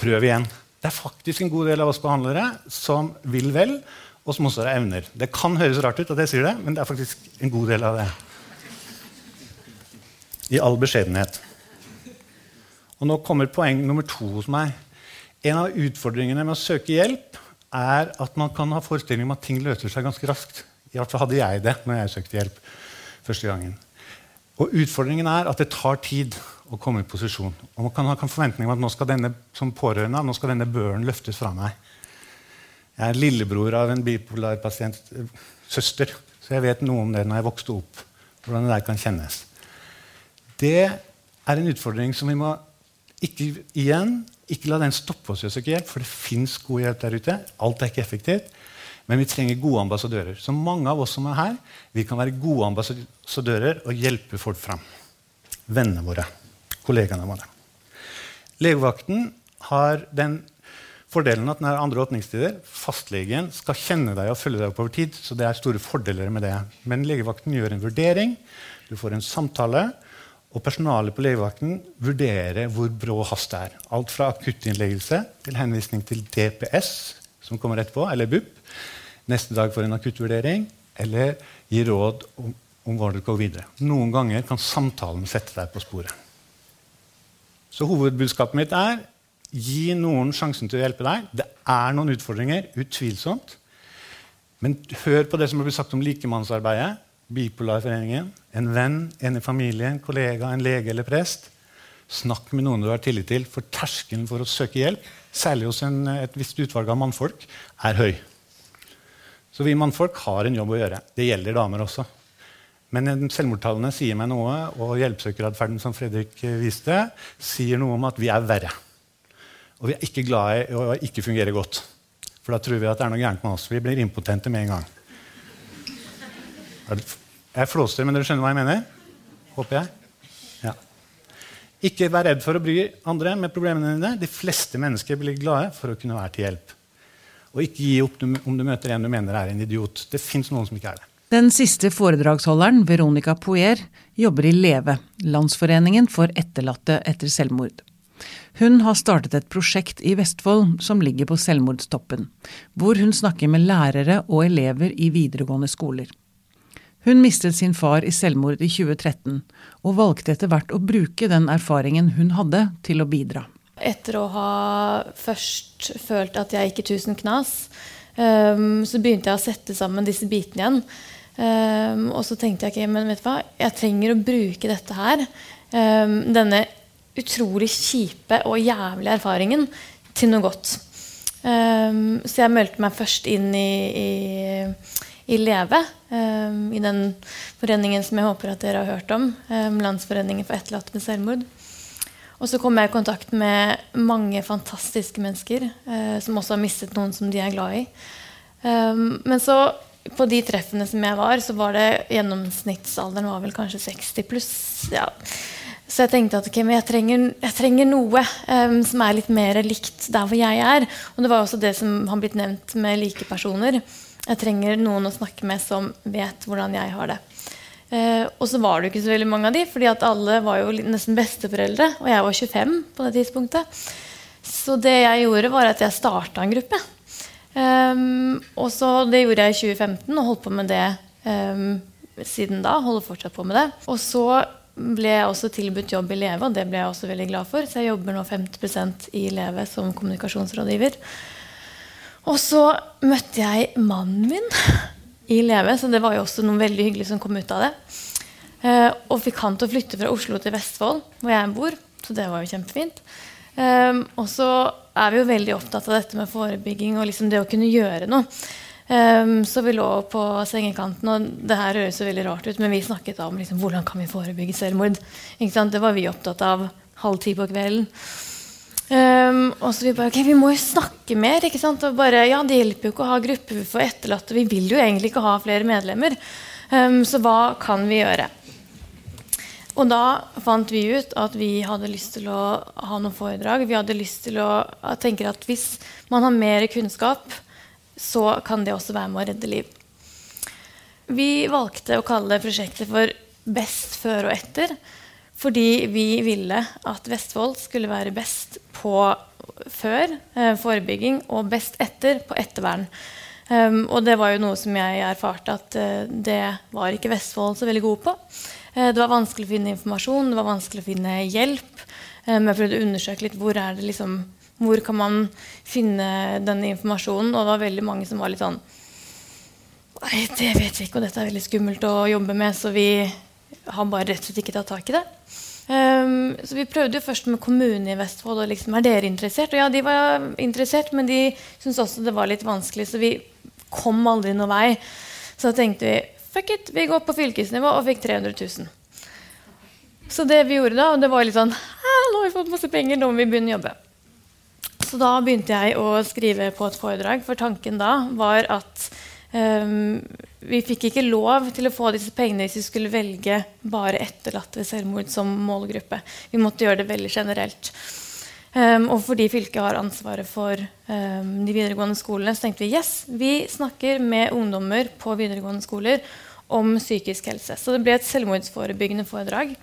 prøv igjen. Det er faktisk en god del av oss behandlere som vil vel, og som også har evner. Det kan høres rart ut at jeg sier det, men det er faktisk en god del av det. I all beskjedenhet. Og nå kommer poeng nummer to hos meg. En av utfordringene med å søke hjelp er at man kan ha forestilling om at ting løser seg ganske raskt. I hvert fall hadde jeg det når jeg søkte hjelp første gangen. Og Utfordringen er at det tar tid å komme i posisjon. Og Man kan ha forventning om at nå skal denne som pårørende, nå skal denne børen løftes fra meg. Jeg er lillebror av en bipolar pasient, søster, så jeg vet noe om det når jeg vokste opp. hvordan det der kan kjennes. Det er en utfordring som vi må ikke igjen ikke la den stoppe oss i å søke hjelp, for det fins god hjelp der ute. Alt er ikke effektivt. Men vi trenger gode ambassadører. Så mange av oss som er her, vi kan være gode ambassadører og hjelpe folk fram. Vennene våre. Kollegaene våre. Legevakten har den fordelen at den er andre åpningstider. Fastlegen skal kjenne deg og følge deg opp over tid. så det er store fordeler med det. Men legevakten gjør en vurdering. Du får en samtale. Og personalet på legevakten vurderer hvor brå hast det er. Alt fra akuttinnleggelse til henvisning til DPS, som kommer etterpå, eller BUP. Neste dag får en akuttvurdering, eller gir råd om, om hva du går videre. Noen ganger kan samtalen sette deg på sporet. Så hovedbudskapet mitt er gi noen sjansen til å hjelpe deg. Det er noen utfordringer, utvilsomt. Men hør på det som blitt sagt om likemannsarbeidet. Bipolarforeningen, en venn, en i familien, en kollega, en lege eller prest. Snakk med noen du har tillit til, for terskelen for å søke hjelp, særlig hos en, et visst utvalg av mannfolk, er høy. Så vi mannfolk har en jobb å gjøre. Det gjelder damer også. Men selvmordstallene sier meg noe, og hjelpesøkeratferden som Fredrik viste, sier noe om at vi er verre. Og vi er ikke glad i å ikke fungere godt. For da tror vi at det er noe gærent med oss. Vi blir impotente med en gang. Jeg flåster, men dere skjønner hva jeg mener? Håper jeg. Ja. Ikke vær redd for å bry andre med problemene dine. De fleste mennesker blir glade for å kunne være til hjelp. Og ikke gi opp om du møter en du mener er en idiot. Det fins noen som ikke er det. Den siste foredragsholderen, Veronica Poer, jobber i LEVE, Landsforeningen for etterlatte etter selvmord. Hun har startet et prosjekt i Vestfold som ligger på selvmordstoppen, hvor hun snakker med lærere og elever i videregående skoler. Hun mistet sin far i selvmord i 2013, og valgte etter hvert å bruke den erfaringen hun hadde, til å bidra. Etter å ha først følt at jeg gikk i tusen knas, um, så begynte jeg å sette sammen disse bitene igjen. Um, og så tenkte jeg okay, men vet du hva, jeg trenger å bruke dette her, um, denne utrolig kjipe og jævlige erfaringen, til noe godt. så jeg meldte meg først inn i, i i Leve, um, i den foreningen som jeg håper at dere har hørt om. Um, Landsforeningen for etterlatte med selvmord. Og så kom jeg i kontakt med mange fantastiske mennesker uh, som også har mistet noen som de er glad i. Um, men så på de treffene som jeg var, så var det gjennomsnittsalderen var vel kanskje 60 pluss. Ja. Så jeg tenkte at okay, jeg, trenger, jeg, trenger, noe um, som er litt mer likt der hvor jeg er. Og det var også det som har blitt nevnt med like personer. Jeg trenger noen å snakke med som vet hvordan jeg har det. Uh, og så var det jo ikke så veldig mange av de, fordi at alle var jo nesten besteforeldre. Og jeg var 25 på det tidspunktet. Så det jeg gjorde, var at jeg starta en gruppe. Um, og så Det gjorde jeg i 2015 og holdt på med det um, siden da. Holder fortsatt på med det. Og så ble jeg også tilbudt jobb i Leve, og det ble jeg også veldig glad for. Så jeg jobber nå 50% i Leve som kommunikasjonsrådgiver. Og så møtte jeg mannen min i Leve, så det var jo også noe veldig hyggelig som kom ut av det. Eh, og fikk han til å flytte fra Oslo til Vestfold, hvor jeg bor. Så det var jo kjempefint. Eh, og så er vi jo veldig opptatt av dette med forebygging og liksom det å kunne gjøre noe. Um, så vi lå på sengekanten, og det her høres jo veldig rart ut, men vi snakket om liksom, hvordan kan vi forebygge selvmord. Det var vi opptatt av halv ti på kvelden. Um, og så vi bare, ok, vi må jo snakke mer. ikke sant? Og bare, ja, Det hjelper jo ikke å ha grupper for etterlatte. Vi vil jo egentlig ikke ha flere medlemmer. Um, så hva kan vi gjøre? Og da fant vi ut at vi hadde lyst til å ha noen foredrag. Vi hadde lyst til å tenke at hvis man har mer kunnskap, så kan det også være med å redde liv. Vi valgte å kalle prosjektet for Best før og etter. Fordi vi ville at Vestfold skulle være best på før eh, forebygging og best etter på ettervern. Um, og det var jo noe som jeg erfarte at uh, det var ikke Vestfold så veldig god på. Uh, det var vanskelig å finne informasjon, det var vanskelig å finne hjelp. Um, jeg prøvde å undersøke litt hvor, er det liksom, hvor kan man finne denne informasjonen. Og det var veldig mange som var litt sånn Nei, det vet vi ikke, og dette er veldig skummelt å jobbe med, så vi har bare rett og slett ikke tatt tak i det. Um, så vi prøvde jo først med kommunen i Vestfold. og liksom, Er dere interessert? Og ja, de var interessert, men de syntes også det var litt vanskelig, så vi kom aldri noen vei. Så da tenkte vi fuck it, vi går på fylkesnivå og fikk 300 000. Så det vi gjorde da, og det var litt sånn Nå har vi fått masse penger, nå må vi begynne å jobbe. Så da begynte jeg å skrive på et foredrag, for tanken da var at Um, vi fikk ikke lov til å få disse pengene hvis vi skulle velge bare etterlatte ved selvmord som målgruppe. Vi måtte gjøre det veldig generelt. Um, og fordi fylket har ansvaret for um, de videregående skolene, så tenkte vi yes, vi snakker med ungdommer på videregående skoler om psykisk helse. Så det ble et selvmordsforebyggende foredrag.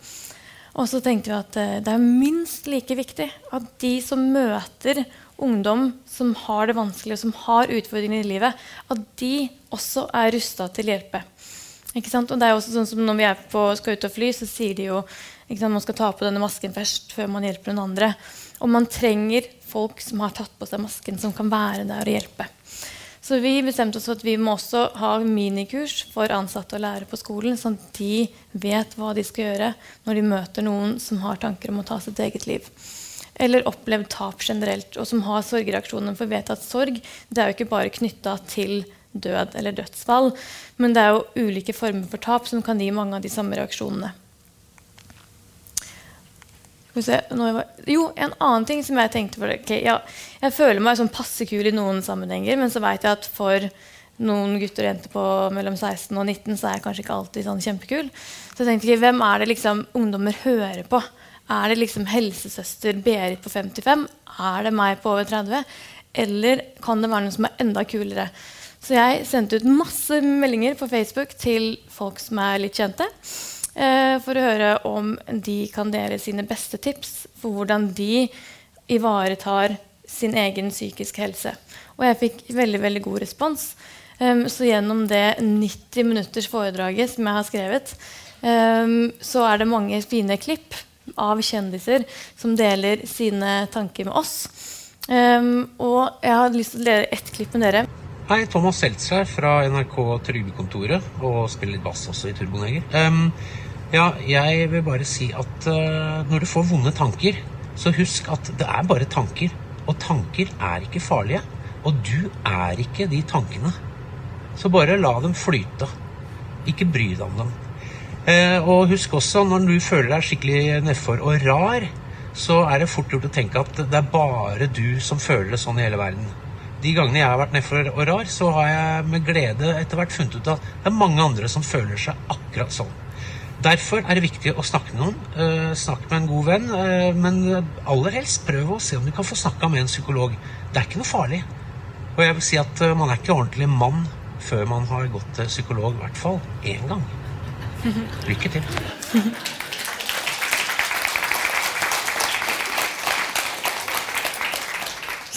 Og så tenkte vi at uh, det er minst like viktig at de som møter ungdom som har det vanskelig, og som har utfordringer i livet, at de også er rusta til å hjelpe. Ikke sant? Og det er også sånn som Når vi på, skal ut og fly, så sier de jo at man skal ta på denne masken først før man hjelper noen andre. Og man trenger folk som har tatt på seg masken, som kan være der og hjelpe. Så vi bestemte oss for at vi må også ha minikurs for ansatte og lærere på skolen, sånn at de vet hva de skal gjøre når de møter noen som har tanker om å ta sitt eget liv eller opplevd tap generelt, og som har sorgreaksjoner. For vet at sorg det er jo ikke bare knytta til død eller dødsfall, men det er jo ulike former for tap som kan gi mange av de samme reaksjonene. Jo, en annen ting som jeg tenkte for okay, ja, Jeg føler meg sånn passe kul i noen sammenhenger, men så veit jeg at for noen gutter og jenter på mellom 16 og 19 så er jeg kanskje ikke alltid sånn kjempekul. Så jeg tenkte, hvem er det liksom ungdommer hører på? Er det liksom helsesøster Berit på 55? Er det meg på over 30? Eller kan det være noe som er enda kulere? Så jeg sendte ut masse meldinger på Facebook til folk som er litt kjente. Eh, for å høre om de kan dele sine beste tips for hvordan de ivaretar sin egen psykiske helse. Og jeg fikk veldig veldig god respons. Um, så gjennom det 90 minutters foredraget som jeg har skrevet, um, så er det mange fine klipp av kjendiser som deler sine tanker med oss. Um, og jeg har lyst til å dele ett klipp med dere. Hei, Thomas Seltzer her fra NRK Trygdekontoret, og spiller litt bass også i Turboneger. Um, ja, jeg vil bare si at uh, når du får vonde tanker, så husk at det er bare tanker. Og tanker er ikke farlige. Og du er ikke de tankene. Så bare la dem flyte. Ikke bry deg om dem. Eh, og husk også, når du føler deg skikkelig nedfor og rar, så er det fort gjort å tenke at det er bare du som føler det sånn i hele verden. De gangene jeg har vært nedfor og rar, så har jeg med glede etter hvert funnet ut at det er mange andre som føler seg akkurat sånn. Derfor er det viktig å snakke med noen. Eh, snakk med en god venn. Eh, men aller helst prøv å se om du kan få snakka med en psykolog. Det er ikke noe farlig. Og jeg vil si at eh, man er ikke ordentlig mann før man har gått til psykolog, i hvert fall én gang. Lykke til.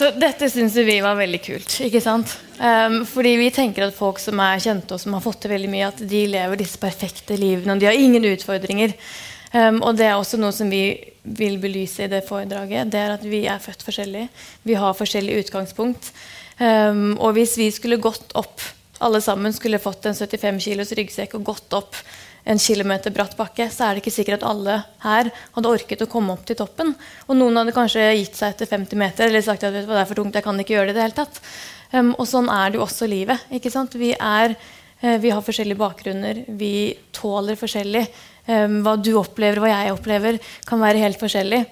Så dette syns vi var veldig kult. ikke sant? Um, fordi vi tenker at folk som er kjente og som har fått til veldig mye, at de lever disse perfekte livene, og de har ingen utfordringer. Um, og det er også noe som vi vil belyse i det foredraget. Det er at vi er født forskjellig. Vi har forskjellig utgangspunkt. Um, og hvis vi skulle gått opp, alle sammen skulle fått en 75 kilos ryggsekk og gått opp en kilometer bratt bakke, så er det ikke sikkert at alle her hadde orket å komme opp til toppen. Og noen hadde kanskje gitt seg etter 50 meter eller sagt at det er for tungt, jeg kan ikke gjøre det i det hele tatt. Um, og sånn er det jo også livet. ikke sant? Vi, er, uh, vi har forskjellige bakgrunner, vi tåler forskjellig. Um, hva du opplever, hva jeg opplever, kan være helt forskjellig.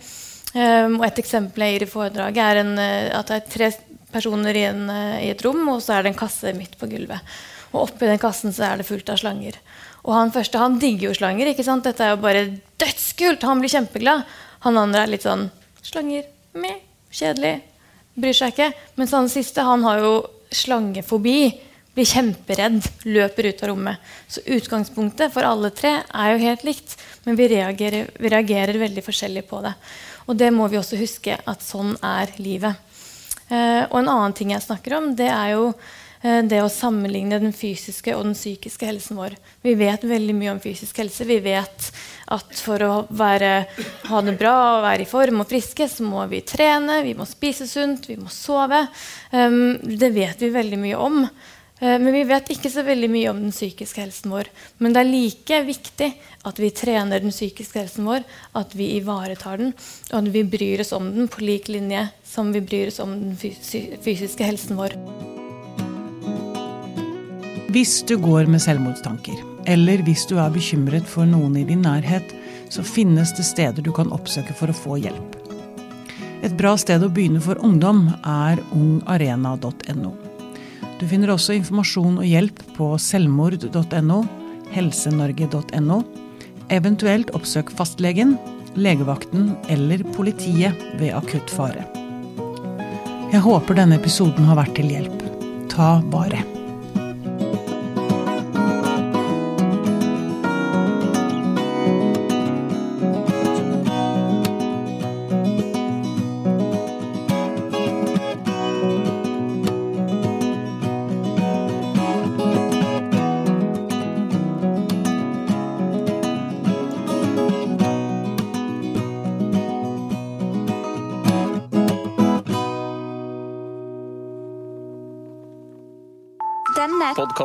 Um, og Et eksempel jeg gir i foredraget, er en, uh, at det er tre personer i, en, uh, i et rom, og så er det en kasse midt på gulvet. Og oppi den kassen så er det fullt av slanger. Og han første han digger jo slanger. ikke sant? Dette er jo bare dødskult! Han blir kjempeglad. Han andre er litt sånn Slanger. Meh. Kjedelig. Bryr seg ikke. Mens han siste han har jo slangefobi. Blir kjemperedd. Løper ut av rommet. Så utgangspunktet for alle tre er jo helt likt. Men vi reagerer, vi reagerer veldig forskjellig på det. Og det må vi også huske at sånn er livet. Eh, og en annen ting jeg snakker om, det er jo det å sammenligne den fysiske og den psykiske helsen vår. Vi vet veldig mye om fysisk helse. Vi vet at for å være, ha det bra og være i form og friske, så må vi trene, vi må spise sunt, vi må sove. Det vet vi veldig mye om. Uh, men vi vet ikke så veldig mye om den psykiske helsen vår. Men det er like viktig at vi trener den psykiske helsen vår, at vi ivaretar den, og at vi bryr oss om den på lik linje som vi bryr oss om den fysiske helsen vår. Hvis du går med selvmordstanker, eller hvis du er bekymret for noen i din nærhet, så finnes det steder du kan oppsøke for å få hjelp. Et bra sted å begynne for ungdom er ungarena.no. Du finner også informasjon og hjelp på selvmord.no, helsenorge.no. Eventuelt oppsøk fastlegen, legevakten eller politiet ved akutt fare. Jeg håper denne episoden har vært til hjelp. Ta vare.